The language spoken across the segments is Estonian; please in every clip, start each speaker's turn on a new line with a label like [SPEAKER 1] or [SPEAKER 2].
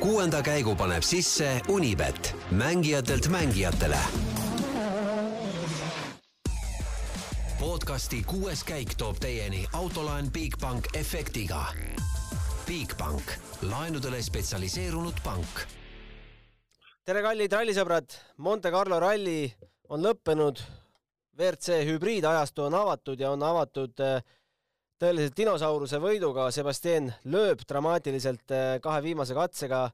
[SPEAKER 1] kuuenda käigu paneb sisse Unibet, mängijatelt mängijatele. podcasti kuues käik toob teieni autolaen Bigbank efektiga. Bigbank, laenudele spetsialiseerunud pank.
[SPEAKER 2] tere, kallid rallisõbrad, Monte Carlo ralli on lõppenud. WRC hübriidajastu on avatud ja on avatud äh, tõeliselt dinosauruse võiduga. Sebastian lööb dramaatiliselt äh, kahe viimase katsega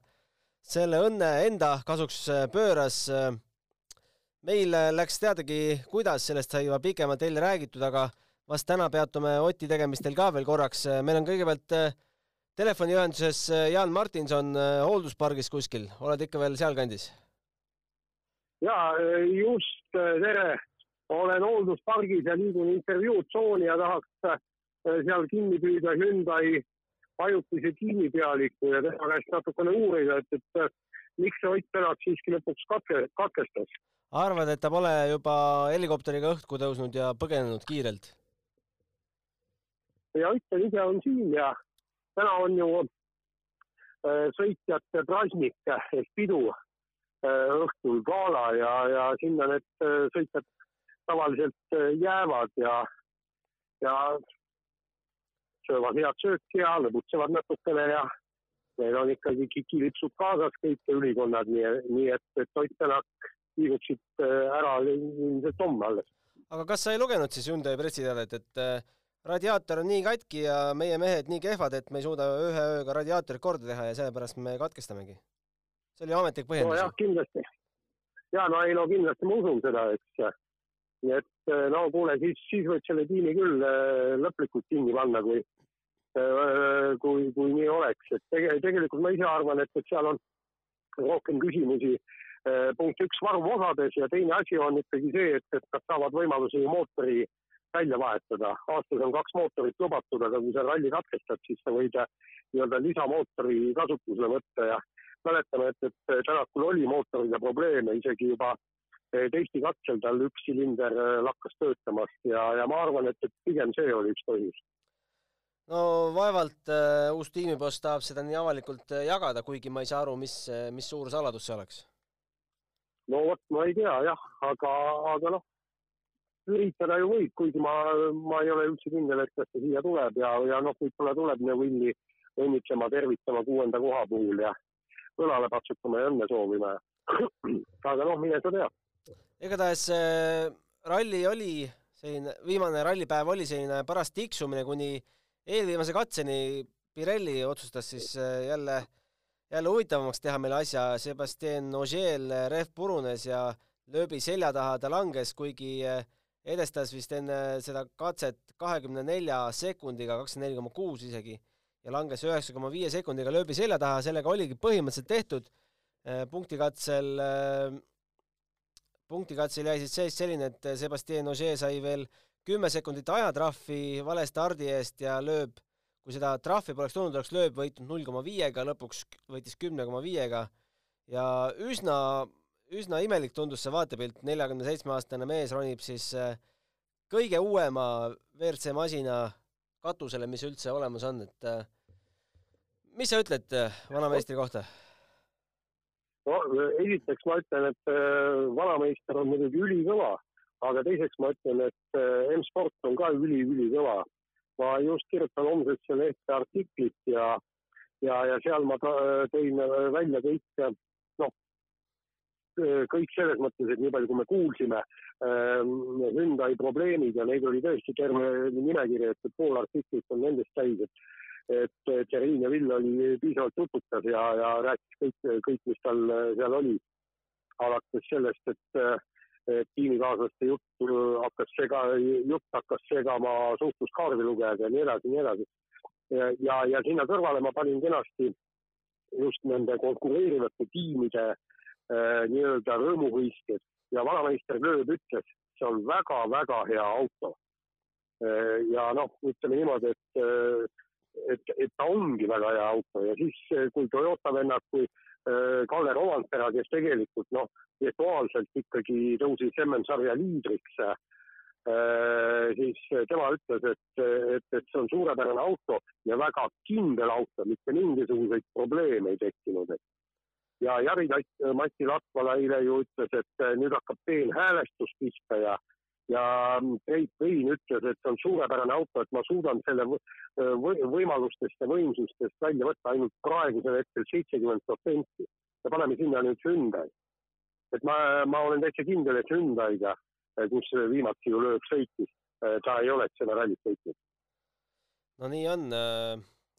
[SPEAKER 2] selle õnne enda kasuks äh, pööras. meil läks teadagi, kuidas, sellest sai juba pikemalt eile räägitud, aga vast täna peatume Oti tegemistel ka veel korraks. meil on kõigepealt telefoniühenduses Jaan Martinson hoolduspargis kuskil, oled ikka veel sealkandis?
[SPEAKER 3] ja just, tere, olen hoolduspargis ja liigun intervjuutsooni ja tahaks seal kinni püüda Hyundai ajutise tiimipealiku ja tema käest natukene uurida, et, et miks see Ott Tänak siiski lõpuks katke, katkestas.
[SPEAKER 2] arvad, et ta pole juba helikopteriga õhku tõusnud ja põgenenud kiirelt?
[SPEAKER 3] ja Ott ise on siin ja täna on ju äh, sõitjate pražnik ehk pidu äh, õhtul gala ja, ja sinna need äh, sõitjad tavaliselt jäävad ja, ja söövad head sööki ja lõbutsevad natukene ja neil on ikkagi kikilipsud kaasas kõik ülikonnad, nii, nii et, et Ott Tänak liigub siit ära ilmselt homme alles.
[SPEAKER 2] aga kas sa ei lugenud siis Hyundai pressiteadet, et äh, radiaator on nii katki ja meie mehed nii kehvad, et me ei suuda ühe ööga radiaatorit korda teha ja sellepärast me katkestamegi? see oli ametlik põhjendus?
[SPEAKER 3] nojah, kindlasti. ja no ei no kindlasti ma usun seda, eks. Nii et no kuule, siis, siis võiks selle tiimi küll lõplikult kinni panna, kui Äh, kui, kui nii oleks, et tege, tegelikult ma ise arvan, et, et seal on rohkem küsimusi punkt üks varuosades ja teine asi on ikkagi see, et, et nad saavad võimaluse ju mootori välja vahetada. aastas on kaks mootorit lubatud, aga kui sa ralli katkestad, siis sa võid nii-öelda lisamootori kasutusele võtta ja mäletame, et, et Tänakul oli mootoriga probleeme isegi juba äh, testikatsel tal üks silinder lakkas töötamast ja, ja ma arvan, et, et pigem see oli üks põhjus
[SPEAKER 2] no vaevalt äh, uus tiimiboss tahab seda nii avalikult äh, jagada, kuigi ma ei saa aru, mis, mis suur saladus see oleks.
[SPEAKER 3] no vot, ma ei tea jah, aga, aga noh, üritada ju võib, kuigi ma, ma ei ole üldse kindel, et kas ta siia tuleb ja, ja noh, võib-olla tuleb Neville'i õnnitlema, tervitama kuuenda koha puhul ja õlale patsutama ja õnne soovima. aga noh, mine sa tea.
[SPEAKER 2] Igatahes äh, ralli oli selline, viimane rallipäev oli selline paras tiksumine kuni eelviimase katseni. Pirelli otsustas siis äh, jälle, jälle huvitavamaks teha meile asja, Sebastian Ogier rehv purunes ja lööbi selja taha ta langes, kuigi äh, edestas vist enne seda katset kahekümne nelja sekundiga, kakskümmend neli koma kuus isegi, ja langes üheksa koma viie sekundiga lööbi selja taha, sellega oligi põhimõtteliselt tehtud. Äh, punktikatsel jäi siis seis selline, et Sebastian Ogier sai veel kümme sekundit ajatrahvi vale stardi eest ja lööb, kui seda trahvi poleks tulnud, oleks lööb võitnud null koma viiega, lõpuks võitis kümne koma viiega ja üsna, üsna imelik tundus see vaatepilt, neljakümne seitsme aastane mees ronib siis äh, kõige uuema WRC masina katusele, mis üldse olemas on, et äh, mis sa ütled vanameistri kohta?
[SPEAKER 3] No esiteks ma ütlen, et vanameister on muidugi ülikõva aga teiseks ma ütlen, et äh, M-sport on ka üli-ülikõva. ma just kirjutan homsesse lehte artiklit ja, ja, ja seal ma tõin välja kõik, noh, kõik selles mõttes, et nii palju, kui me kuulsime, ähm, Hyundai probleemid ja neid oli tõesti terve nimekiri, et pool artiklit on nendest täis, et et Tšeriin ja Vill oli piisavalt tutvutav ja, ja rääkis kõik, kõik, mis tal seal oli. alates sellest, et tiimikaaslaste jutt hakkas sega, jutt hakkas segama suhtluskaardi lugejad ja nii edasi, nii edasi. ja, ja, sinna kõrvale ma panin kenasti just nende konkureerivate tiimide äh, nii-öelda rõõmuhõisked ja vanameister Lööb ütles, see on väga-väga hea auto äh,. ja noh, ütleme niimoodi, et äh, et, et ta ongi väga hea auto ja siis, kui Toyota vennad, kui äh, Kalle Rovanpera, kes tegelikult noh, virtuaalselt ikkagi tõusis MM-sarja liidriks. siis tema ütles, et, et, et see on suurepärane auto ja väga kindel auto, mitte mingisuguseid probleeme ei tekkinud, ja Jari Mati Latvala eile ju ütles, et nüüd hakkab peenhäälestus pihta ja ja Keit Vein ütles, et see on suurepärane auto, et ma suudan selle võimalustest ja võimsustest välja võtta ainult praegusel hetkel seitsekümmend protsenti ja paneme sinna nüüd Hyundai. et ma, ma olen täitsa kindel, et Hyundai'ga, kus viimati ju lööb sõitis, ta ei oleks seda rallit sõitnud.
[SPEAKER 2] no nii on.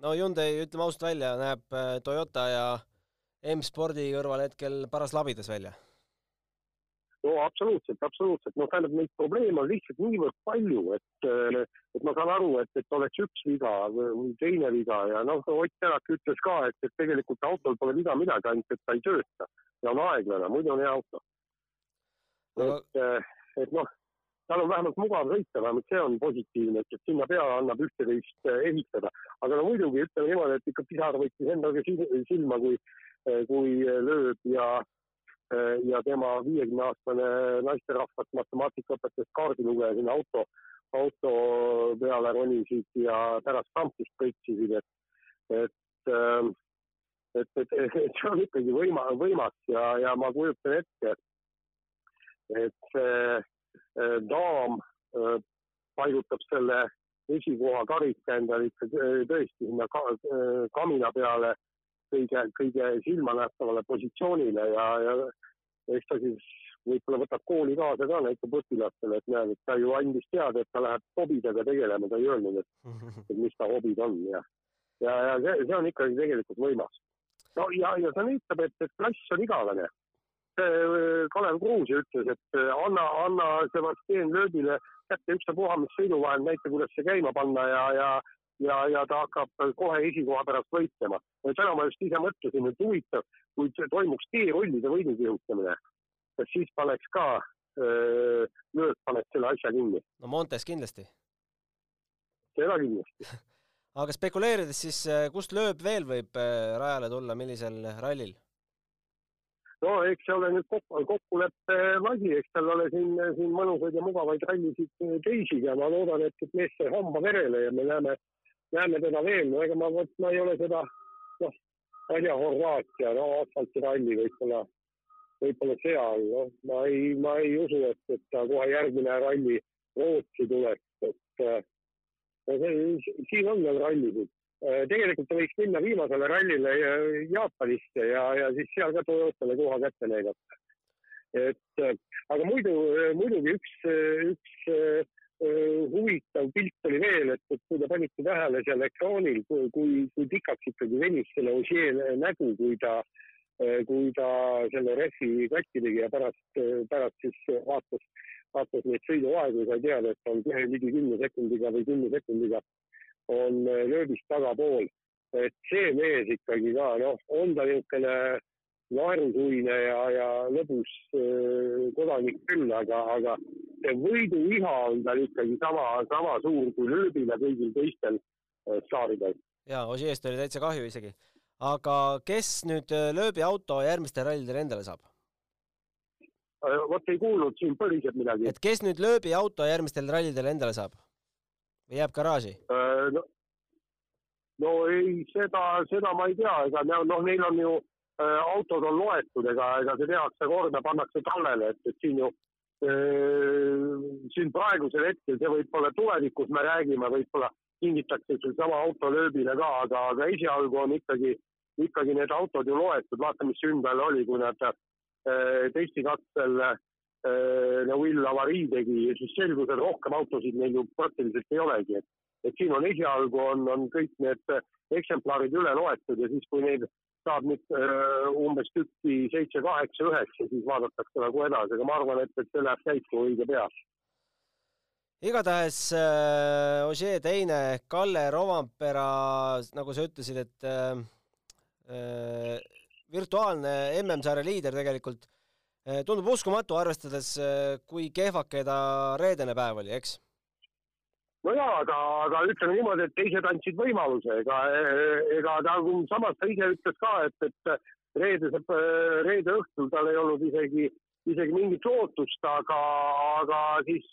[SPEAKER 2] no Hyundai, ütleme ausalt välja, näeb Toyota ja M-spordi kõrval hetkel paras labidas välja
[SPEAKER 3] no absoluutselt, absoluutselt, noh, tähendab neid probleeme on lihtsalt niivõrd palju, et, et ma saan aru, et, et oleks üks viga või teine viga ja noh, Ott Tänak ütles ka, et, et tegelikult autol pole viga midagi, ainult et ta ei tööta ja on aeglane, muidu on hea auto. et, et noh, tal on vähemalt mugav sõita, vähemalt see on positiivne, et, et sinna peale annab üht-teist ehitada. aga no muidugi ütleme niimoodi, et ikka pisar võttis endaga silma, kui, kui lööb ja ja tema viiekümne aastane naisterahvas matemaatikaõpetajast kaardilugeja sinna auto, auto peale ronisid ja pärast kampust kõitsisid, et, et, ähm, et, et, et see on ikkagi võima, võimas ja, ja ma kujutan ette, et see äh, daam äh, paigutab selle esikoha karika endale ikka tõesti sinna ka, kamina peale kõige, kõige silmanähtavale positsioonile ja, ja eks ta siis võib-olla võtab kooli kaasa ka näitab õpilastele, et näed, et ta ju andis teada, et ta läheb hobidega tegelema, ta ei öelnud, et, mis ta hobid on ja, ja, ja see, see on ikkagi tegelikult võimas. no ja, ja see näitab, et, et klass on igavene. Kalev Kruus ju ütles, et anna, anna Sebastian Lööbile kätte ükstapuha, mis sõiduvahend, näita, kuidas see käima panna ja, ja ja, ja ta hakkab kohe esikoha pärast võitlema. täna ma just ise mõtlesin, et huvitav, kui toimuks teerullide võidu kihutamine, kas siis paneks ka, lööd paneks selle asja kinni?
[SPEAKER 2] no Montes kindlasti.
[SPEAKER 3] seda kindlasti
[SPEAKER 2] aga spekuleerides siis, kust lööb veel võib rajale tulla, millisel rallil?
[SPEAKER 3] no eks see ole nüüd kokku, kokkuleppe lagi, eks tal ole siin, siin mõnusaid ja mugavaid rallisid teisigi ja ma loodan, et, et mees sai hamba verele ja me näeme näeme teda veel, no ega ma, vot ma ei ole seda, noh, ma ei tea, Horvaatia, no asfaltiralli võib-olla, võib-olla seal, noh, ma ei, ma ei usu, et, et ta kohe järgmine ralli Rootsi tuleks, et no see, siin on veel rallisid. tegelikult ta võiks minna viimasele rallile Jaapanisse ja, ja siis seal ka Toyotale koha kätte näidata. et aga muidu, muidugi üks, üks huvitav pilt oli veel, et, et kui te panite tähele seal ekraanil, kui, kui, kui pikaks ikkagi venis selle Ossier nägu, kui ta, kui ta selle rehvi katki tegi ja pärast, pärast siis vaatas, vaatas neid sõiduaegu, sai teada, et on ligi kümne sekundiga või kümne sekundiga on lööbist tagapool. et see mees ikkagi ka, noh, on ta niisugune naerusuine ja, ja lõbus kodanik küll, aga, aga see võiduiha on tal ikkagi sama, sama suur kui lööbil ja kõigil teistel saaridel.
[SPEAKER 2] jaa, Ožeest oli täitsa kahju isegi. aga kes nüüd äh, lööbi auto järgmistel rallidel endale saab?
[SPEAKER 3] vot ei kuulnud siin põliselt midagi.
[SPEAKER 2] et kes nüüd lööbi auto järgmistel rallidel endale saab? või jääb garaaži?
[SPEAKER 3] no, no ei, seda, seda ma ei tea, ega noh, neil on ju autod on loetud, ega, ega see tehakse korda, pannakse tallele, et, et siin ju äh, siin praegusel hetkel, see võib-olla tulevikus me räägime, võib-olla kingitakse seesama auto lööbile ka, aga, aga esialgu on ikkagi, ikkagi need autod ju loetud, vaata, mis ümber oli, kui nad äh, testikatsel äh, Neuvill avarii tegi ja siis selgus, et rohkem autosid neil ju praktiliselt ei olegi, et, et siin on esialgu on, on kõik need eksemplarid üle loetud ja siis, kui neid saab nüüd äh, umbes tükki seitse, kaheksa, üheksa, siis vaadatakse nagu edasi, aga ma arvan, et, et see läheb käiku õige pea.
[SPEAKER 2] igatahes äh, Ožee teine, Kalle Rovampera, nagu sa ütlesid, et äh, äh virtuaalne MM-sarja liider tegelikult äh, tundub uskumatu, arvestades äh,, kui kehvake ta reedene päev oli, eks
[SPEAKER 3] no jaa, aga, aga ütleme niimoodi, et teised andsid võimaluse, ega, ega ta, samas ta ise ütles ka, et, et reedese, reede õhtul tal ei olnud isegi, isegi mingit lootust, aga, aga siis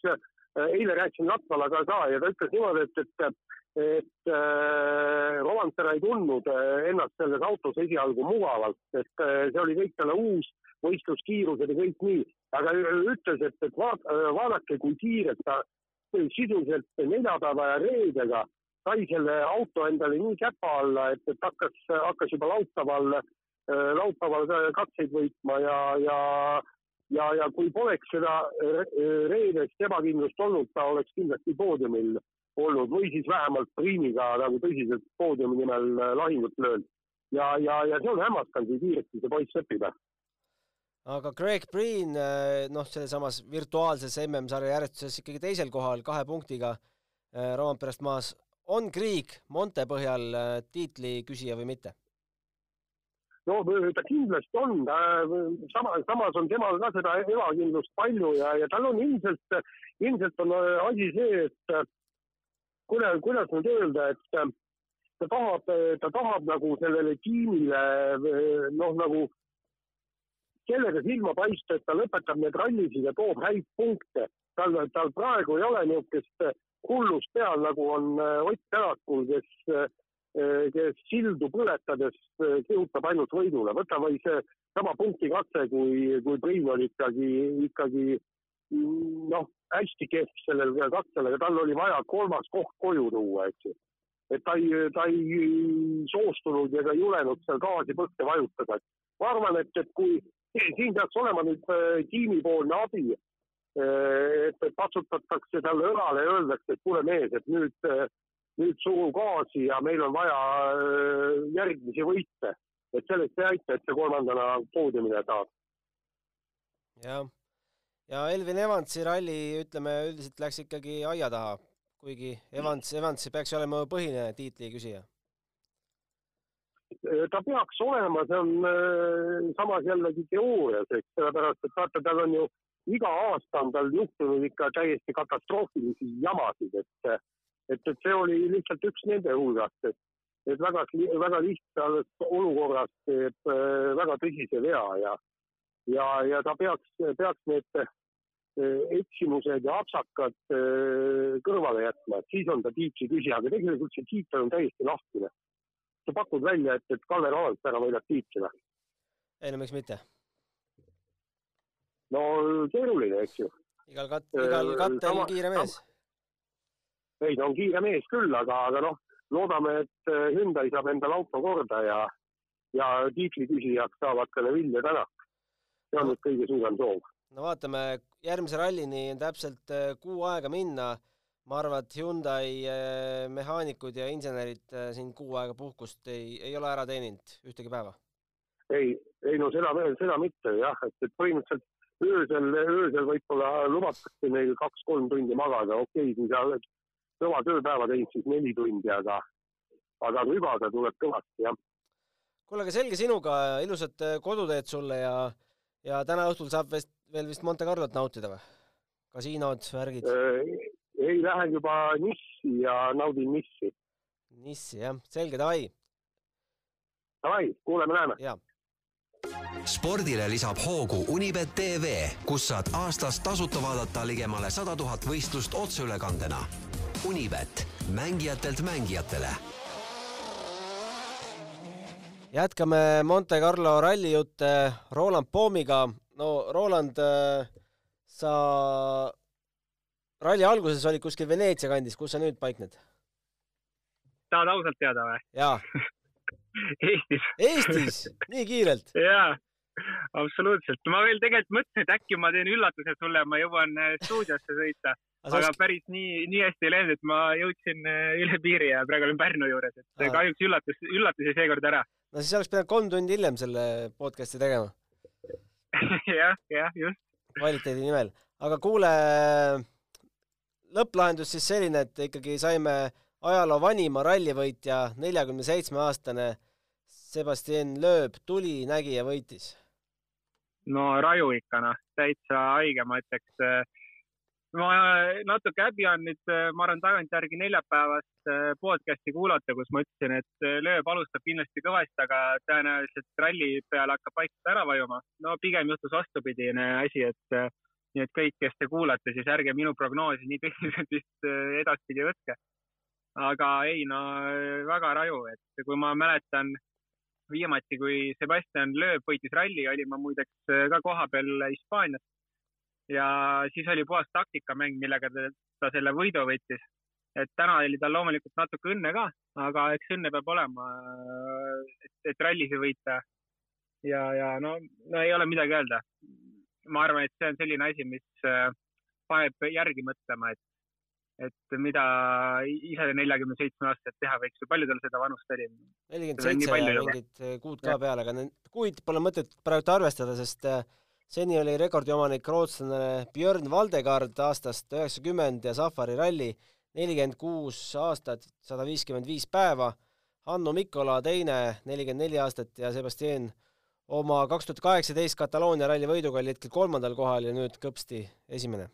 [SPEAKER 3] eile rääkisin Latvalaga ka ja ta ütles niimoodi, et, et et äh, Rovanpera ei tundnud äh, ennast selles autos esialgu mugavalt, et äh, see oli kõik talle uus, võistluskiirused ja kõik nii, aga ütles, et, et vaadake, kui kiirelt ta sisuliselt neljapäeva ja reedega sai selle auto endale nii käpa alla, et, et hakkas, hakkas juba laupäeval, laupäeval katseid võitma ja, ja ja, ja kui poleks seda reedest ebakindlust olnud, ta oleks kindlasti poodiumil olnud või siis vähemalt Priimiga nagu tõsiselt poodiumi nimel lahingut löönud. ja, ja, ja see on hämmastav, kui kiiresti see poiss õpib.
[SPEAKER 2] Aga Greg Priin, äh, noh, sellesamas virtuaalses MM-sarja järjestuses ikkagi teisel kohal kahe punktiga äh, Roomperest maas. on Krieg Monte põhjal tiitli küsija või mitte?
[SPEAKER 3] no ta kindlasti on, sama, samas on temal ka seda ebakindlust palju ja, ja tal on ilmselt, ilmselt on asi see, et kuidas, kuidas nüüd öelda, et äh, ta tahab, ta tahab nagu sellele tiimile noh, nagu sellega silma paista, et ta lõpetab need rallisid ja toob häid punkte. tal, tal praegu ei ole niisugust hullust peal, nagu on äh, Ott Tänakul, kes, äh, kes sildu põletades kihutab ainult võidule. võta või seesama punktikatse, kui, kui Priin oli ikkagi, ikkagi noh, hästi kehv sellel katsel, aga tal oli vaja kolmas koht koju tuua, eks ju. et ta ei, ta ei soostunud ega julenud seal gaasi põhja vajutada. ma arvan, et, et kui siin peaks olema nüüd äh, tiimipoolne abi, äh, et patsutatakse talle õlale ja öeldakse, et kuule mees, et nüüd, äh, nüüd suru gaasi ja meil on vaja järgmisi võite. et sellest ei aita, et see kolmandana poodiumile saab.
[SPEAKER 2] jah ja Elvin Evansi ralli, ütleme üldiselt läks ikkagi aia taha, kuigi Evans, Evans peaks olema põhine tiitli küsija.
[SPEAKER 3] Ta peaks olema, see on äh, samas jällegi teoorias, eks, sellepärast et vaata, tal on ju iga aasta on tal juhtunud ikka täiesti katastroofilisi jamasid, et, et, et see oli lihtsalt üks nende hulgast, et, et väga, väga lihtsast olukorrast teeb äh, väga tõsise vea ja, ja, ja ta peaks, peaks need Äh, eksimused ja apsakad äh, kõrvale jätma, et siis on ta tiitli küsija, aga tegelikult see tiitel on täiesti lahtine. Sa pakud välja, et, et Kalle Randpera võidab tiitli või?
[SPEAKER 2] ei no miks mitte?
[SPEAKER 3] no keeruline, eks ju.
[SPEAKER 2] igal kat-, äh, igal kattel sama, kiire mees.
[SPEAKER 3] ei, ta on kiire mees küll, aga, aga noh, loodame, et Hyundai saab endale auto korda ja, ja tiitli küsijaks saavad selle Vilja Tänak. see on nüüd kõige suurem soov
[SPEAKER 2] no vaatame, järgmise rallini on täpselt äh, kuu aega minna. Ma arvan, et Hyundai äh, mehaanikud ja insenerid äh, siin kuu aega puhkust ei, ei ole ära teeninud ühtegi päeva.
[SPEAKER 3] ei, ei no seda, seda mitte jah, et, et põhimõtteliselt öösel, öösel võib-olla lubatakse neil kaks-kolm tundi magada, okei okay,, kui sa oled kõva tööpäeva teinud, siis neli tundi, aga, aga rügada tuleb kõvasti, jah.
[SPEAKER 2] kuule, aga selge sinuga, ilusat koduteed sulle ja, ja täna õhtul saab vist veel vist Monte Carlot nautida või? kasiinod, värgid?
[SPEAKER 3] Ei, lähen juba Nissi ja naudin Nissi.
[SPEAKER 2] Nissi, jah, selge, davai.
[SPEAKER 3] Davai, kuuleme-näeme.
[SPEAKER 2] jaa
[SPEAKER 1] spordile lisab hoogu Unibet tv, kus saad aastas tasuta vaadata ligemale sada tuhat võistlust otseülekandena. Unibet, mängijatelt mängijatele.
[SPEAKER 2] jätkame Monte Carlo rallijutte Roland Poomiga no Roland, äh, sa ralli alguses olid kuskil Veneetsia kandis, kus sa nüüd paikned?
[SPEAKER 4] tahad ausalt teada või?
[SPEAKER 2] jaa
[SPEAKER 4] Eestis.
[SPEAKER 2] Eestis, nii kiirelt?
[SPEAKER 4] jaa, absoluutselt. ma veel tegelikult mõtlesin, et äkki ma teen üllatuse sulle, ma jõuan äh, stuudiosse sõita, aga oleks... päris nii, nii hästi ei läinud, et ma jõudsin äh, üle piiri ja praegu olen Pärnu juures, et Aa. kahjuks üllatus, üllatus jäi seekord ära.
[SPEAKER 2] no siis oleks pidanud kolm tundi hiljem selle podcast'i tegema
[SPEAKER 4] jah, jah, just.
[SPEAKER 2] kvaliteedi nimel, aga kuule, lõpplahendus siis selline, et ikkagi saime ajaloo vanima rallivõitja, neljakümne seitsme aastane Sebastian Loeb tuli, nägi ja võitis.
[SPEAKER 4] no raju ikka noh, täitsa haige, ma ütleks ma natuke häbi on nüüd, ma arvan, tagantjärgi neljapäevast äh, podcast'i kuulata, kus ma ütlesin, et lööb alustab kindlasti kõvasti, aga tõenäoliselt ralli peale hakkab vaikselt ära vajuma. no pigem juhtus vastupidine asi, et nii et kõik, kes te kuulate, siis ärge minu prognoosi nii tõsiselt vist edaspidi võtke. aga ei, no väga raju, et kui ma mäletan viimati, kui Sebastian Loeb võitis ralli, olin ma muideks ka kohapeal Hispaanias ja siis oli puhas taktikamäng, millega ta, selle võidu võttis. et täna oli tal loomulikult natuke õnne ka, aga eks õnne peab olema, et, et rallisi võita. ja, ja no, no ei ole midagi öelda. Ma arvan, et see on selline asi, mis äh, paneb järgi mõtlema, et, et mida ise neljakümne seitsme aastaselt teha võiks või palju tal seda vanust oli?
[SPEAKER 2] nelikümmend seitse ja mingid kuud ka ja. peale, aga need kuid pole mõtet praegu arvestada, sest äh, seni oli rekordiomanik rootslane Björn Valdegard aastast üheksakümmend ja Safari ralli nelikümmend kuus aastat, sada viiskümmend viis päeva. Hanno Mikkola teine, nelikümmend neli aastat ja Sebastian oma kaks tuhat kaheksateist Kataloonia ralli võiduga oli hetkel kolmandal kohal ja nüüd kõpsti esimene.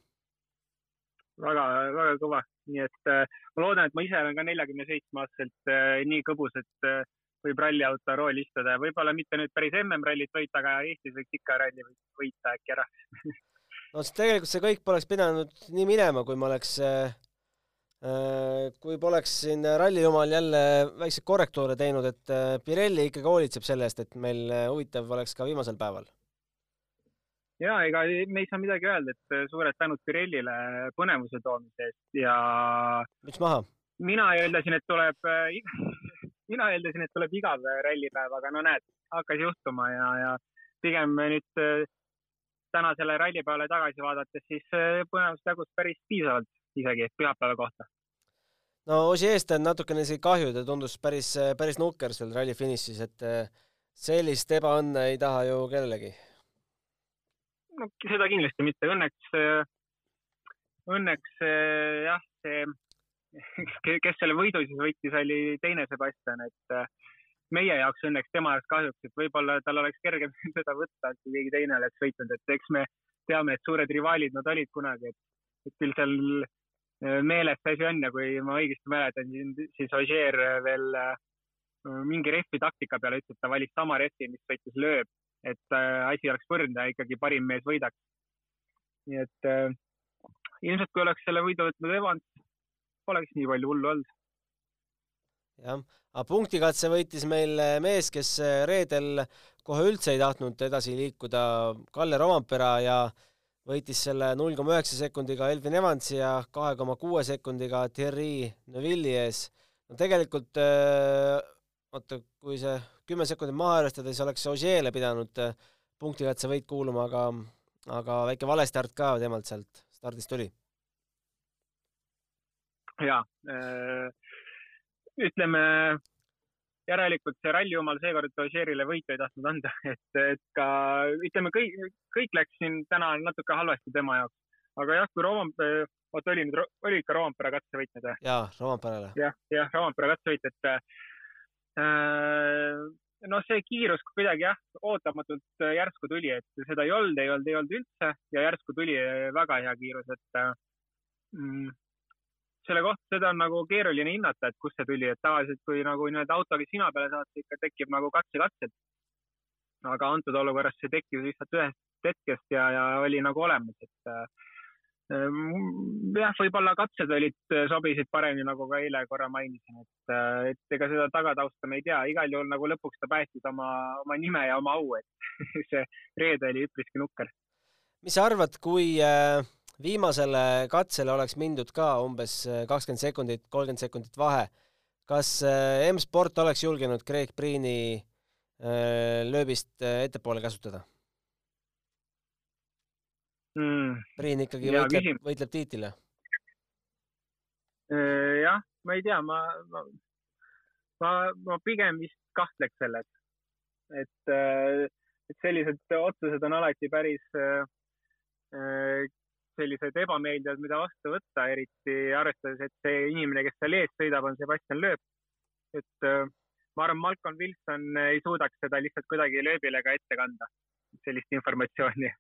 [SPEAKER 4] väga, väga kõva, nii et äh, ma loodan, et ma ise olen ka neljakümne seitsme aastaselt äh, nii kõbus, et äh, võib ralliauto rooli istuda. Ja võib-olla mitte nüüd päris MM-rallit võita, aga Eestis võiks ikka ralli võita äkki ära.
[SPEAKER 2] No tegelikult see kõik poleks pidanud nii minema, kui ma oleks äh kui poleks siin ralli omal jälle väikseid korrektuure teinud, et äh, Pirelli ikkagi hoolitseb selle eest, et meil äh, huvitav oleks ka viimasel päeval.
[SPEAKER 4] ja ega me ei saa midagi öelda, et suured tänud Pirellile põnevuse toomise eest ja.
[SPEAKER 2] müts maha.
[SPEAKER 4] mina eeldasin, et tuleb mina eeldasin, et tuleb igav rallipäev, aga no näed, hakkas juhtuma ja, ja pigem nüüd äh, tänasele rallipäevale tagasi vaadates, siis äh, põnevust jagus päris piisavalt isegi pühapäeva kohta.
[SPEAKER 2] no Osi eest on natukene isegi kahju, ta tundus päris, päris nukker seal ralli finišis, et äh, sellist ebaõnne ei taha ju kellelegi.
[SPEAKER 4] no seda kindlasti mitte, õnneks, õnneks jah, see kes selle võidu siis võitis, oli teine Sebastian, et meie jaoks õnneks, tema jaoks kahjuks, et võib-olla tal oleks kergem seda võtta, kui keegi teine oleks võitnud, et eks me teame, et suured rivaalid nad olid kunagi, et, et küll seal äh, meeles see asi on ja kui ma õigesti mäletan, siis Ogier veel äh, mingi rehvi taktika peale ütles, et ta valis sama rehvi, mis võttis lööb, et asi oleks võrdne ja ikkagi parim mees võidaks. nii et äh, ilmselt kui oleks selle võidu võtnud Evans, poleks nii palju hullu olnud.
[SPEAKER 2] jah, aga punktikatse võitis meil mees, kes reedel kohe üldse ei tahtnud edasi liikuda, Kalle Rompera ja võitis selle null koma üheksa sekundiga Elvin Evansi ja kahe koma kuue sekundiga Thierry Neuvilli ees. no tegelikult eh, oota, kui see kümme sekundit maha arvestada, siis oleks Ogier'le pidanud punktikatse võit kuuluma, aga, aga väike valestart ka temalt sealt stardist tuli
[SPEAKER 4] ja äh, ütleme järelikult see ralli omal seekord Ožeerile võitu ei tahtnud anda, et, et ka ütleme, kõik, kõik läks siin täna natuke halvasti tema jaoks. aga jah, kui Roomp-, oota oli nüüd, oli ikka Roompere katsevõit nüüd või?
[SPEAKER 2] jaa, Roomperele.
[SPEAKER 4] jah, jah, Roompere katsevõit, et äh, noh, see kiirus kuidagi jah, ootamatult järsku tuli, et seda ei olnud, ei olnud, ei olnud üldse ja järsku tuli väga hea kiirus, et mm, selle kohta, seda on nagu keeruline hinnata, et kust see tuli, et tavaliselt kui nagu nii-öelda autoga sina peale saad, siis ikka tekib nagu katse-katsed. aga antud olukorras see tekkis lihtsalt ühest hetkest ja, ja oli nagu olemas, et äh, jah, võib-olla katsed olid, sobisid paremini, nagu ka eile korra mainisin, et, äh, et ega seda tagatausta me ei tea, igal juhul nagu lõpuks ta päästis oma, oma nime ja oma au, et see reede oli üpriski nukker.
[SPEAKER 2] mis sa arvad, kui äh viimasele katsele oleks mindud ka umbes äh, kakskümmend sekundit, kolmkümmend sekundit vahe. kas äh, M-Sport oleks julgenud Craig Priini äh, lööbist ettepoole kasutada mm.? Priin ikkagi ja, võitleb, võitleb tiitlile.
[SPEAKER 4] jah, ma ei tea, ma, ma, ma, ma pigem vist kahtleks selles, et, et sellised otsused on alati päris sellised ebameeldivad, mida vastu võtta, eriti arvestades, et see inimene, kes seal ees sõidab, on Sebastian Loeb. et äh, ma arvan, Malcolm Wilson ei suudaks seda lihtsalt kuidagi lööbile ka ette kanda, sellist informatsiooni.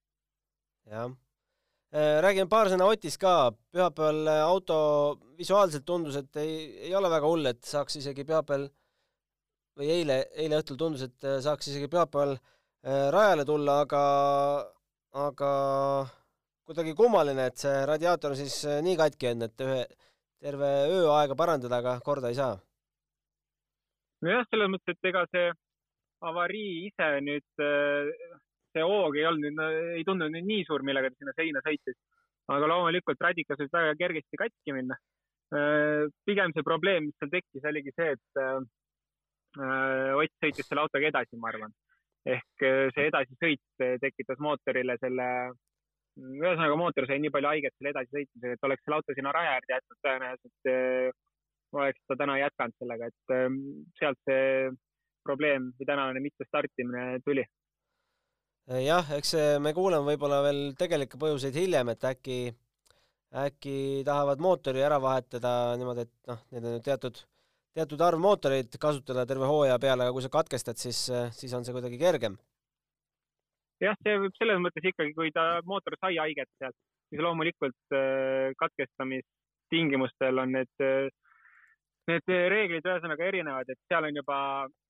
[SPEAKER 2] jah. Äh, räägime paar sõna Otist ka. pühapäeval auto visuaalselt tundus, et ei, ei ole väga hull, et saaks isegi pühapäeval või eile, eile õhtul tundus, et saaks isegi pühapäeval äh, rajale tulla, aga, aga kuidagi kummaline, et see radiaator siis nii katki on, et ühe, terve öö aega parandada, aga korda ei saa.
[SPEAKER 4] nojah, selles mõttes, et ega see avarii ise nüüd, see hoog ei olnud, ei tundunud nüüd nii suur, millega ta sinna seina sõitis. aga loomulikult radikas võib väga kergesti katki minna. pigem see probleem, mis seal tekkis, oligi see, et Ott sõitis selle autoga edasi, ma arvan ehk äh, see edasisõit äh, tekitas mootorile selle, ühesõnaga mootor sai nii palju haiget selle edasisõitmisega, et oleks selle auto sinna raja äärde jätnud, tõenäoliselt äh, oleks ta täna jätkanud sellega, et ähm, sealt see probleem või tänane mittestartimine tuli.
[SPEAKER 2] jah, eks me kuuleme võib-olla veel tegelikke põhjuseid hiljem, et äkki, äkki tahavad mootori ära vahetada niimoodi, et noh, need on teatud teatud arv mootoreid kasutada terve hooaja peale, aga kui sa katkestad, siis, siis on see kuidagi kergem.
[SPEAKER 4] Jah, see võib selles mõttes ikkagi, kui ta mootor sai haiget sealt, siis loomulikult äh, katkestamistingimustel on need, äh, need reeglid ühesõnaga erinevad, et seal on juba,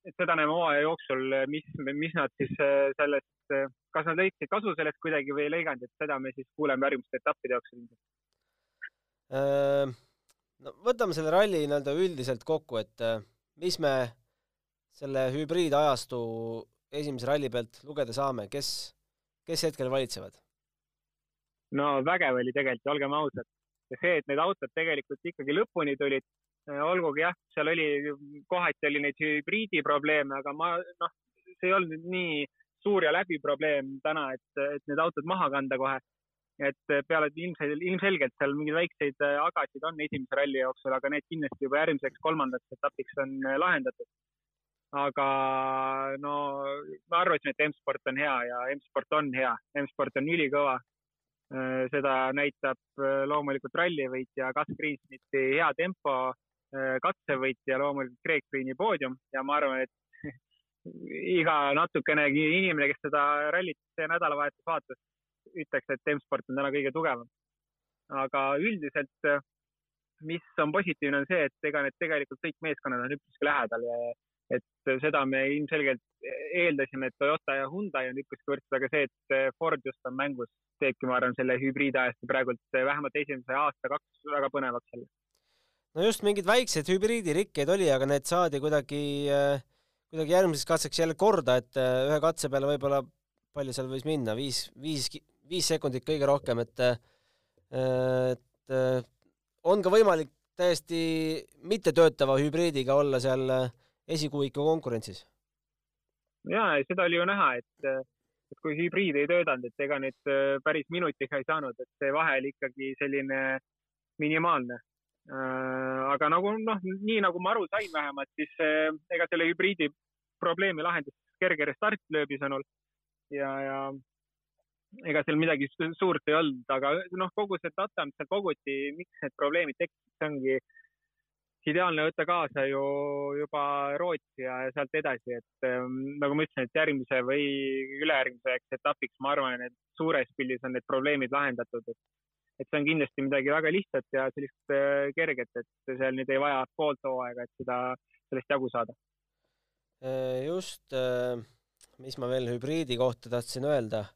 [SPEAKER 4] et seda näeme hooaja jooksul, mis, mis nad siis äh, sellest, kas nad lõikasid kasu sellest kuidagi või ei lõiganud, et seda me siis kuuleme järgmiste etappide jooksul
[SPEAKER 2] ilmselt. No võtame selle ralli nii-öelda üldiselt kokku, et mis me selle hübriidajastu esimese ralli pealt lugeda saame, kes, kes hetkel valitsevad?
[SPEAKER 4] no vägev oli tegelikult, olgem ausad. ja see, et need autod tegelikult ikkagi lõpuni tulid, äh, olgugi jah, seal oli, kohati oli neid hübriidi probleeme, aga ma, noh, see ei olnud nii suur ja läbi probleem täna, et, et need autod maha kanda kohe et peale ilmselt, ilmselgelt seal mingeid väikseid äh, agasid on esimese ralli jooksul, aga need kindlasti juba järgmiseks kolmandaks etapiks on äh, lahendatud. Aga no ma arvasin, et M-sport on hea ja M-sport on hea, M-sport on ülikõva. Äh, seda näitab loomulikult rallivõitja Gus Greensmiti hea tempo, katsevõitja loomulikult Craig Greeni poodium ja ma arvan, et iga natukenegi inimene, kes seda rallit see nädalavahetus vaatas, ütleks, et M-sport on täna kõige tugevam. aga üldiselt, mis on positiivne, on see, et ega need tegelikult kõik meeskonnad on üpriski lähedal ja et seda me ilmselgelt eeldasime, et Toyota ja Hyundai on üpriski võrdsed, aga see, et Ford just on mängus, teebki, ma arvan, selle hübriidajastu praegult vähemalt esimese aasta-kaks väga põnevaks jälle.
[SPEAKER 2] no just mingeid väikseid hübriidirikkeid oli, aga need saadi kuidagi, kuidagi järgmiseks katseks jälle korda, et ühe katse peale võib-olla palju seal võis minna, viis, viis viis sekundit kõige rohkem, et et on ka võimalik täiesti mittetöötava hübriidiga olla seal esikuuiku konkurentsis.
[SPEAKER 4] ja seda oli ju näha, et, et kui hübriid ei töötanud, et ega nüüd päris minutiga ei saanud, et see vahe oli ikkagi selline minimaalne. aga nagu noh, nii nagu ma aru sain vähemalt, siis ega selle hübriidi probleemi lahendas kerge restartlööbi sõnul ja, ja ega seal midagi suurt ei olnud, aga noh, kogu see data, mis seal koguti, miks need probleemid tekkisid, see ongi ideaalne võtta kaasa ju juba Rootsi ja sealt edasi, et ähm, nagu ma ütlesin, et järgmise või ülejärgmiseks etapiks ma arvan, et suures pildis on need probleemid lahendatud, et et see on kindlasti midagi väga lihtsat ja sellist äh, kerget, et seal nüüd ei vaja poolt hooaega, et seda, sellest jagu saada.
[SPEAKER 2] Äh, just, mis ma veel hübriidi kohta tahtsin öelda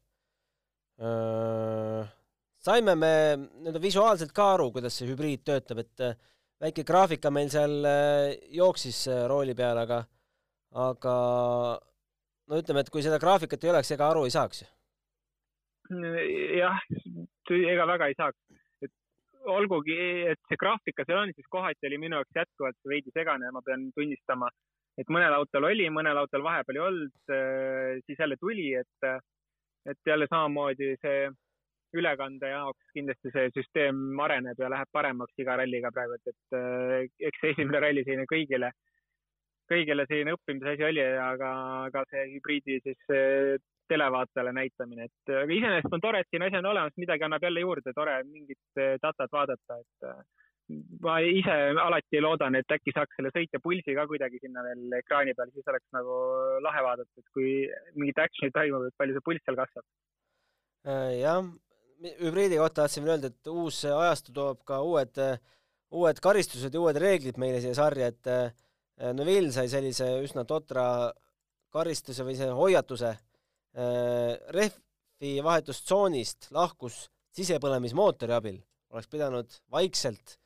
[SPEAKER 2] saime me nii-öelda visuaalselt ka aru, kuidas see hübriid töötab, et väike graafika meil seal äh, jooksis äh, rooli peal, aga aga no ütleme, et kui seda graafikat ei oleks, ega aru ei saaks.
[SPEAKER 4] jah, ega väga ei saaks. et olgugi, et see graafika seal on, siis kohati oli minu jaoks jätkuvalt veidi segane ja ma pean tunnistama, et mõnel autol oli, mõnel autol vahepeal ei olnud, siis jälle tuli, et et jälle samamoodi see ülekande jaoks kindlasti see süsteem areneb ja läheb paremaks iga ralliga praegu, et, et äh, eks see esimene ralli selline kõigile, kõigile selline õppimise asi oli, aga, aga see hübriidi siis äh, televaatajale näitamine, et aga iseenesest on tore, et siin asi on olemas, midagi annab jälle juurde, tore mingit äh, datat vaadata, et ma ise alati loodan, et äkki saaks selle sõitja pulsi ka kuidagi sinna veel ekraani peal, siis oleks nagu lahe vaadata, et kui mingit action'it toimub, et palju see pulss seal kasvab.
[SPEAKER 2] Äh, jah, hübriidi kohta tahtsin veel öelda, et uus ajastu toob ka uued, uued karistused ja uued reeglid meile siia sarja, et äh, Neville sai sellise üsna totra karistuse või see hoiatuse. Äh, rehvi vahetustsoonist lahkus sisepõlemismootori abil, oleks pidanud vaikselt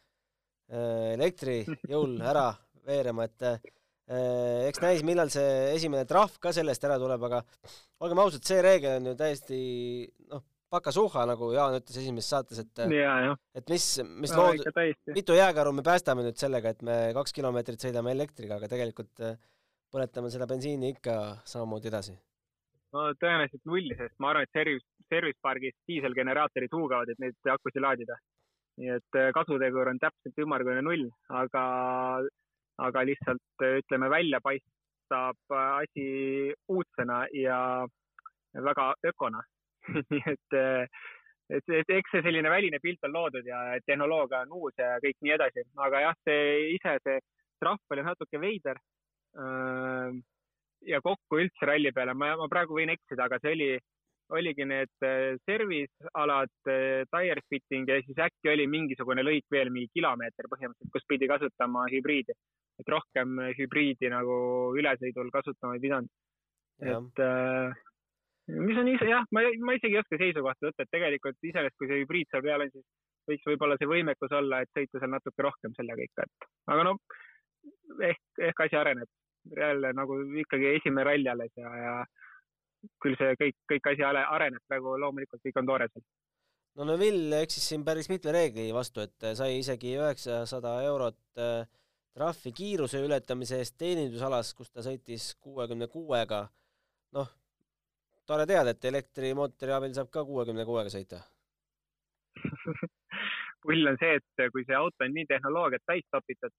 [SPEAKER 2] elektri jõul ära veerema, et eks näis, millal see esimene trahv ka sellest ära tuleb, aga olgem ausad, see reegel on ju täiesti noh, pakasuhha, nagu Jaan ütles esimeses saates, et et mis, mis no, lood-, mitu jääkaru me päästame nüüd sellega, et me kaks kilomeetrit sõidame elektriga, aga tegelikult äh, põletame seda bensiini ikka samamoodi edasi.
[SPEAKER 4] no tõenäoliselt nulli, sest ma arvan, et service, service pargis diiselgeneraatorid huugavad, et neid akusid laadida. nii et äh, kasutegur on täpselt ümmargune null, aga, aga lihtsalt äh, ütleme, välja paistab asi uudsena ja väga ökona nii et, et, et eks see selline väline pilt on loodud ja tehnoloogia on uus ja kõik nii edasi, aga jah, see ise, see trahv oli natuke veider. ja kokku üldse ralli peale, ma, ma praegu võin eksida, aga see oli, oligi need service alad, tire fitting ja siis äkki oli mingisugune lõik veel mingi kilomeeter põhimõtteliselt, kus pidi kasutama hübriidi, et rohkem hübriidi nagu ülesõidul kasutama ei pidanud. et äh, mis on ise jah, ma, ma isegi ei oska seisukohta võtta, et tegelikult iseenesest, kui see hübriid seal peal on, siis võiks võib-olla see võimekus olla, et sõita seal natuke rohkem sellega ikka, et aga no ehk, ehk asi areneb. jälle nagu ikkagi esimene ralli alles ja, ja küll see kõik, kõik asi areneb, praegu loomulikult kõik on toores
[SPEAKER 2] no Neville eksis siin päris mitme reegli vastu, et sai isegi üheksasada eurot äh, trahvi kiiruse ületamise eest teenindusalas, kus ta sõitis kuuekümne kuuega. noh tore teada, et elektrimootori abil saab ka kuuekümne kuuega sõita
[SPEAKER 4] pull on see, et kui see auto on nii tehnoloogiat täis topitud,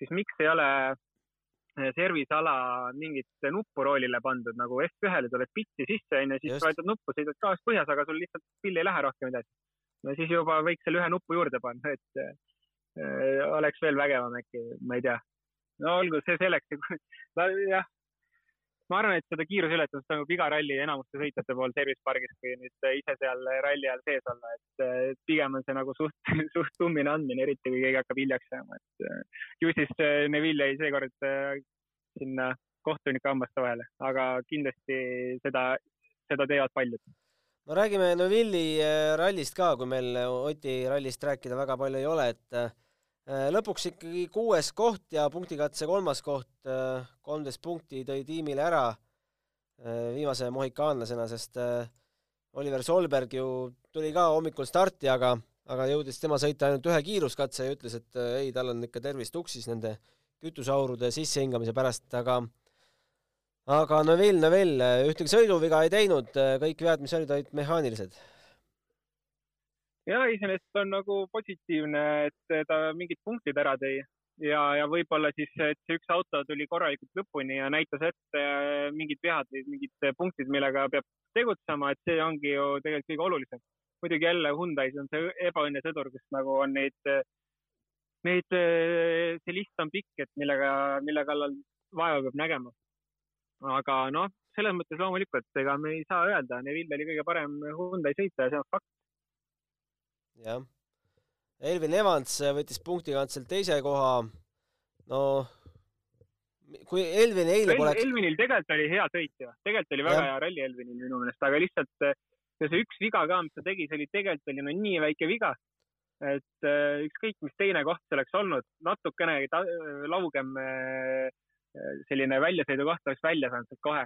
[SPEAKER 4] siis miks ei ole eh, service ala mingit nuppu roolile pandud, nagu F1-le tuleb bitti sisse, onju, siis vajutad nuppu, sõidad gaas põhjas, aga sul lihtsalt pill ei lähe rohkem edasi. no siis juba võiks selle ühe nupu juurde panna, et äh, oleks veel vägevam äkki, ma ei tea. no olgu, see selleks, jah, ma arvan, et seda kiiruseületust toimub iga ralli enamuste sõitjate pool service pargis, kui nüüd ise seal ralli ajal sees olla, et pigem on see nagu suht, suht tummine andmine, eriti kui keegi hakkab hiljaks jääma, et ju siis äh, Neville jäi seekord äh, sinna kohtunike hammaste vahele, aga kindlasti seda, seda teevad paljud.
[SPEAKER 2] No räägime Neville'i äh, rallist ka, kui meil Oti rallist rääkida väga palju ei ole, et lõpuks ikkagi kuues koht ja punktikatse kolmas koht, äh, kolmteist punkti tõi tiimile ära äh, viimase mohikaanlasena, sest Oliver Solberg ju tuli ka hommikul starti, aga, aga jõudis tema sõita ainult ühe kiiruskatse ja ütles, et ei, tal on ikka tervis tuksis nende kütuseaurude sissehingamise pärast, aga aga Neville, Neville ühtegi sõiduviga ei teinud, kõik vead, mis olid, olid mehaanilised
[SPEAKER 4] ja iseenesest on nagu positiivne, et ta mingid punktid ära tõi ja, ja võib-olla siis, et see üks auto tuli korralikult lõpuni ja näitas ette mingid vead või mingid punktid, millega peab tegutsema, et see ongi ju tegelikult kõige olulisem. muidugi jälle Hyundai's on see ebaõnnesõdur, kus nagu on neid, neid, see list on pikk, et millega, mille kallal vaeva peab nägema. aga noh, selles mõttes loomulikult, ega me ei saa öelda, Neville oli kõige parem Hyundai sõitja ja see on fakt
[SPEAKER 2] jah. Elvin Evans võttis punktikantselt teise koha. no kui Elvin eile poleks.
[SPEAKER 4] Elvinil tegelikult oli hea sõit ju, tegelikult oli väga ja. hea ralli Elvinil minu meelest, aga lihtsalt eh, see üks viga ka, mis ta tegi, see oli tegelikult oli no nii väike viga, et äh, ükskõik, mis teine koht see oleks olnud, natukene laugem äh, selline väljasõidukoht oleks välja saanud sealt kohe.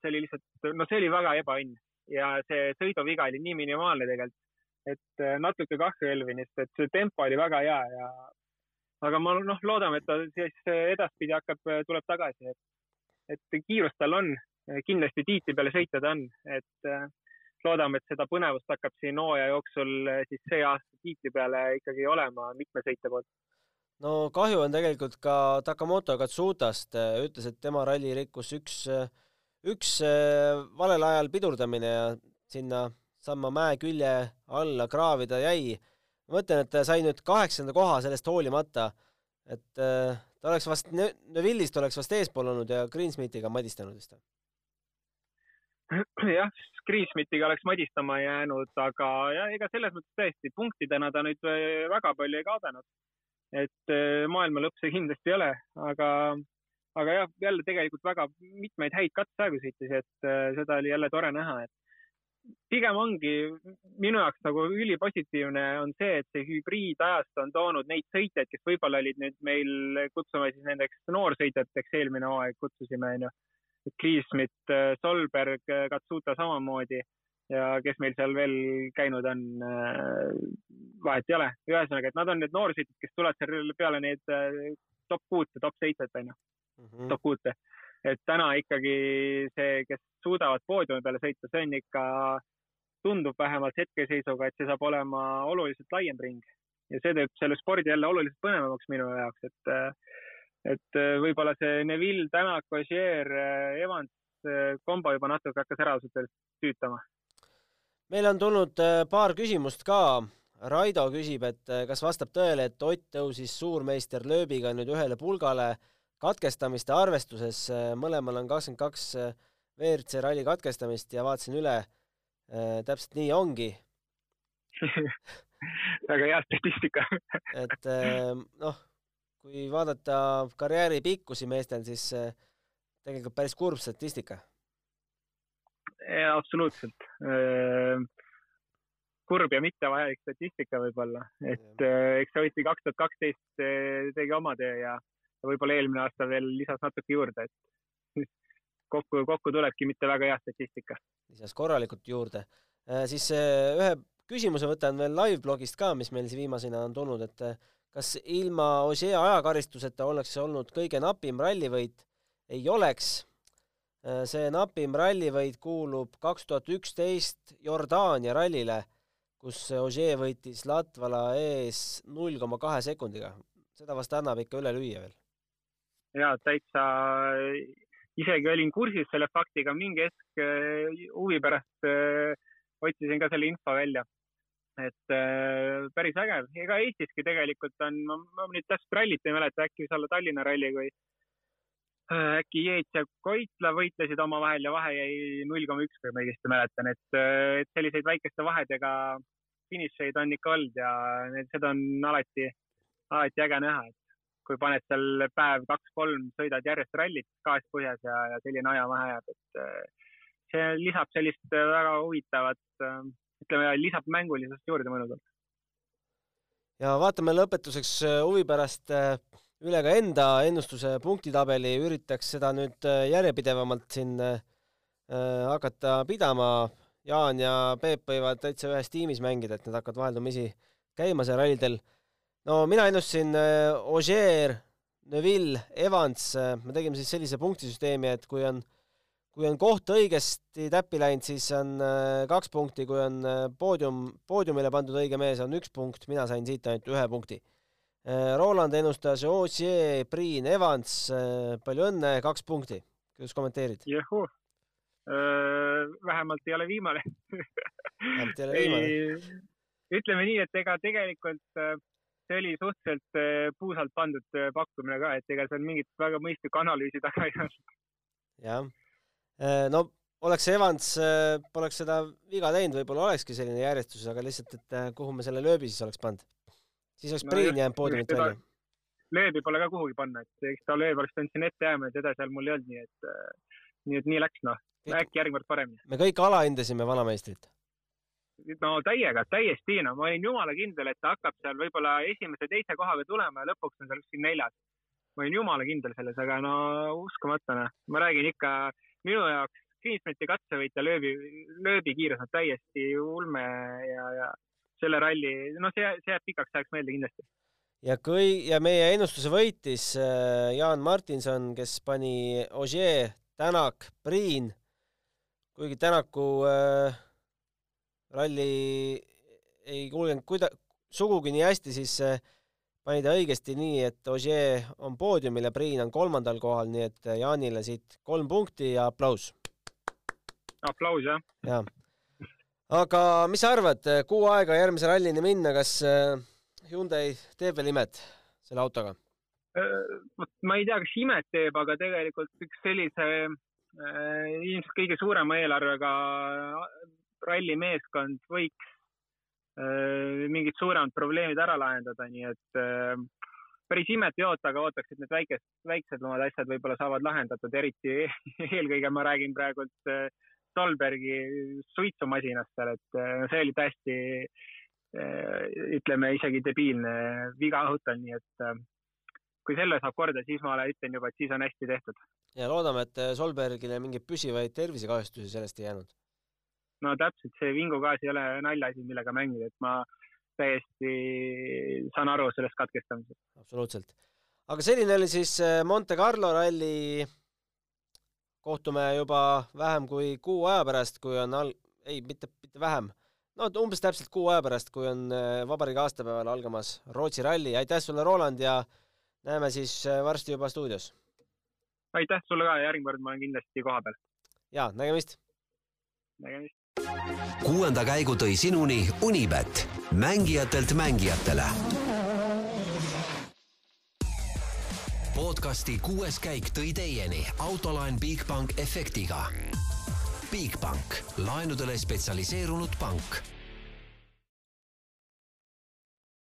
[SPEAKER 4] see oli lihtsalt, no see oli väga ebaõnn ja see sõiduviga oli nii minimaalne tegelikult, et äh, natuke kahju Elvinist, et see tempo oli väga hea ja aga ma noh, loodame, et ta siis äh, edaspidi hakkab, äh, tuleb tagasi, et, et kiirust tal on, kindlasti tiitli peale sõita ta on, et loodame, et seda põnevust hakkab siin hooaja jooksul siis see aasta tiitli peale ikkagi olema mitme sõitja poolt.
[SPEAKER 2] no kahju on tegelikult ka Takamoto Katsutast, ütles, et tema ralli rikkus üks, üks valel ajal pidurdamine ja sinna samma mäe külje alla kraavida jäi. ma mõtlen, et ta sai nüüd kaheksanda koha sellest hoolimata, et äh, ta oleks vast ne, Neville'ist oleks vast eespool olnud ja Greensmithiga madistanud vist.
[SPEAKER 4] jah, Greensmithiga oleks madistama jäänud, aga ja ega selles mõttes tõesti punktidena ta nüüd äh, väga palju ei kaotanud. et äh, maailma lõpp see kindlasti ei ole, aga aga jah, jälle tegelikult väga mitmeid häid katseaegu sõitis, et seda oli jälle tore näha, et pigem ongi minu jaoks nagu ülipositiivne on see, et see hübriidajastu on toonud neid sõitjaid, kes võib-olla olid nüüd meil, kutsume siis nendeks noorsõitjateks, eelmine hooaeg kutsusime, onju. Kliismit, Solberg, Katsuta samamoodi ja kes meil seal veel käinud on, vahet ei ole. ühesõnaga, et nad on need noorsõitjad, kes tulevad seal peale neid top kuute, top seitset, onju, mhm. top kuute. Et täna ikkagi see, kes suudavad poodiumi peale sõita, see on ikka tundub vähemalt hetkeseisuga, et see saab olema oluliselt laiem ring ja see teeb selle spordi jälle oluliselt põnevamaks minu jaoks, et et võib-olla see Neville, Tänak, Ogier, Evans kombo juba natuke hakkas ära ausalt öeldes tüütama.
[SPEAKER 2] meil on tulnud äh, paar küsimust ka. Raido küsib, et äh, kas vastab tõele, et Ott tõusis suurmeister lööbiga nüüd ühele pulgale katkestamiste arvestuses, mõlemal on kakskümmend kaks äh, WRC ralli katkestamist ja vaatasin üle Äh, täpselt nii ongi
[SPEAKER 4] väga hea statistika
[SPEAKER 2] et äh, noh, kui vaadata karjääri pikkusi meestel, siis äh, tegelikult päris kurb statistika.
[SPEAKER 4] absoluutselt. kurb ja mittevajalik statistika võib-olla, et eks see Oti kaks tuhat kaksteist tegi oma töö ja võib-olla eelmine aasta veel lisas natuke juurde, et kokku, kokku tulebki mitte väga hea statistika.
[SPEAKER 2] lisas korralikult juurde. Äh, siis äh, ühe küsimuse võtan veel live-blogist ka, mis meil siin viimasena on tulnud, et äh, kas ilma Ožee ajakaristuseta oleks olnud kõige napim rallivõit? ei oleks. see napim rallivõit kuulub kaks tuhat üksteist Jordaania rallile, kus Ožee võitis Latvala ees null koma kahe sekundiga. seda vast annab ikka üle lüüa veel.
[SPEAKER 4] Ja täitsa isegi olin kursis selle faktiga, mingi hetk äh, huvi pärast äh, otsisin ka selle info välja. et äh, päris vägev, ega Eestiski tegelikult on, ma nüüd täpselt rallit ei mäleta, äkki võis olla Tallinna ralli, kui äkki Jeets ja Koitla võitlesid omavahel ja vahe jäi null koma üks, kui ma õigesti mäletan, et, et selliseid väikeste vahedega finišeid on ikka olnud ja seda on alati, alati äge näha, et kui paned seal päev kaks-kolm, sõidad järjest rallit gaas põhjas ja, ja selline ajavahe jääb, et äh, see lisab sellist äh, väga huvitavat, äh, ütleme, lisab mängulisust juurde mõnusalt.
[SPEAKER 2] ja vaatame lõpetuseks huvi pärast üle ka enda ennustuse punktitabeli, üritaks seda nüüd järjepidevamalt siin hakata pidama. Jaan ja Peep võivad täitsa ühes tiimis mängida, et nad hakkavad vaheldumisi käima seal rallidel no mina ennustasin äh, Ogier, Neville, Evans, äh, me tegime siis sellise punktisüsteemi, et kui on, kui on koht õigesti täppi läinud, siis on äh, kaks punkti, kui on poodium, poodiumile pandud õige mees, on üks punkt, mina sain siit ainult ühe punkti. Roland ennustas Ogier, Priin, Evans, palju õnne, kaks punkti. kuidas kommenteerid?
[SPEAKER 4] juhuu, vähemalt ei ole viimane
[SPEAKER 2] vähemalt ei ole viimane.
[SPEAKER 4] ütleme nii, et ega tegelikult see oli suhteliselt äh, puusalt pandud äh, pakkumine ka, et ega seal mingit väga mõistlikku analüüsi taga ei olnud.
[SPEAKER 2] jah, äh, no oleks Evans, poleks seda viga teinud, võib-olla olekski selline järjestus, aga lihtsalt, et kuhu me selle lööbi siis oleks pannud. siis oleks no, Priin jäänud poodiumilt välja.
[SPEAKER 4] lööbi pole ka kuhugi panna, et eks ta lööb oleks pidanud siin ette jääma ja teda seal mul ei olnud, nii et, nii et nii läks noh. äkki järgmine kord paremini.
[SPEAKER 2] me kõik alahindasime vanameistrit
[SPEAKER 4] no täiega, täiesti, no ma olin jumala kindel, et ta hakkab seal võib-olla esimese-teise kohaga tulema ja lõpuks on seal kuskil neljas. ma olin jumala kindel selles, aga no uskumatu noh, ma räägin ikka minu jaoks Greensmiti katsevõit ja lööbi, lööbikiirus on täiesti ulme ja, ja selle ralli, noh, see, see jääb pikaks ajaks meelde kindlasti.
[SPEAKER 2] ja kõi- ja meie ennustuse võitis äh, Jaan Martinson, kes pani Ogier, Tänak, Priin, kuigi Tänaku äh, ralli ei kulgenud kuida-, sugugi nii hästi, siis äh, pani ta õigesti nii, et Ogier on poodiumil ja Priin on kolmandal kohal, nii et äh, Jaanile siit kolm punkti ja aplaus.
[SPEAKER 4] aplaus, jah.
[SPEAKER 2] jah. aga mis sa arvad, äh, kuu aega järgmise rallini minna, kas Hyundai teeb veel imet selle autoga?
[SPEAKER 4] vot ma ei tea, kas imet teeb, aga tegelikult üks sellise ilmselt kõige suurema eelarvega rallimeeskond võiks äh, mingid suuremad probleemid ära lahendada, nii et äh, päris imet ei oota, aga ootaks, et need väikest, väiksemad asjad võib-olla saavad lahendatud, eriti eelkõige ma räägin praegult äh, Stolbergi suitsumasinast seal, et see oli täiesti ütleme isegi debiilne viga õhutal, nii et kui selle saab korda, siis ma ütlen juba, et siis on hästi tehtud.
[SPEAKER 2] ja loodame, et Solbergile mingeid püsivaid tervisekahjustusi sellest ei jäänud.
[SPEAKER 4] No täpselt, see vingugaas ei ole naljaasi, millega mängida, et ma täiesti saan aru sellest katkestamisest.
[SPEAKER 2] absoluutselt. aga selline oli siis äh, Monte Carlo ralli. kohtume juba vähem kui kuu aja pärast, kui on al-, ei, mitte, mitte vähem, no umbes täpselt kuu aja pärast, kui on äh, vabariigi aastapäeval algamas Rootsi ralli. aitäh sulle, Roland, ja näeme siis äh, varsti juba stuudios.
[SPEAKER 4] aitäh sulle ka, järgmine kord ma olen kindlasti kohapeal.
[SPEAKER 2] ja, nägemist.
[SPEAKER 4] nägemist.
[SPEAKER 1] Kuuenda käigu tõi sinuni Unibet, mängijatelt mängijatele. podcasti kuues käik tõi teieni autolaen Bigbank efektiga. Bigbank, laenudele spetsialiseerunud pank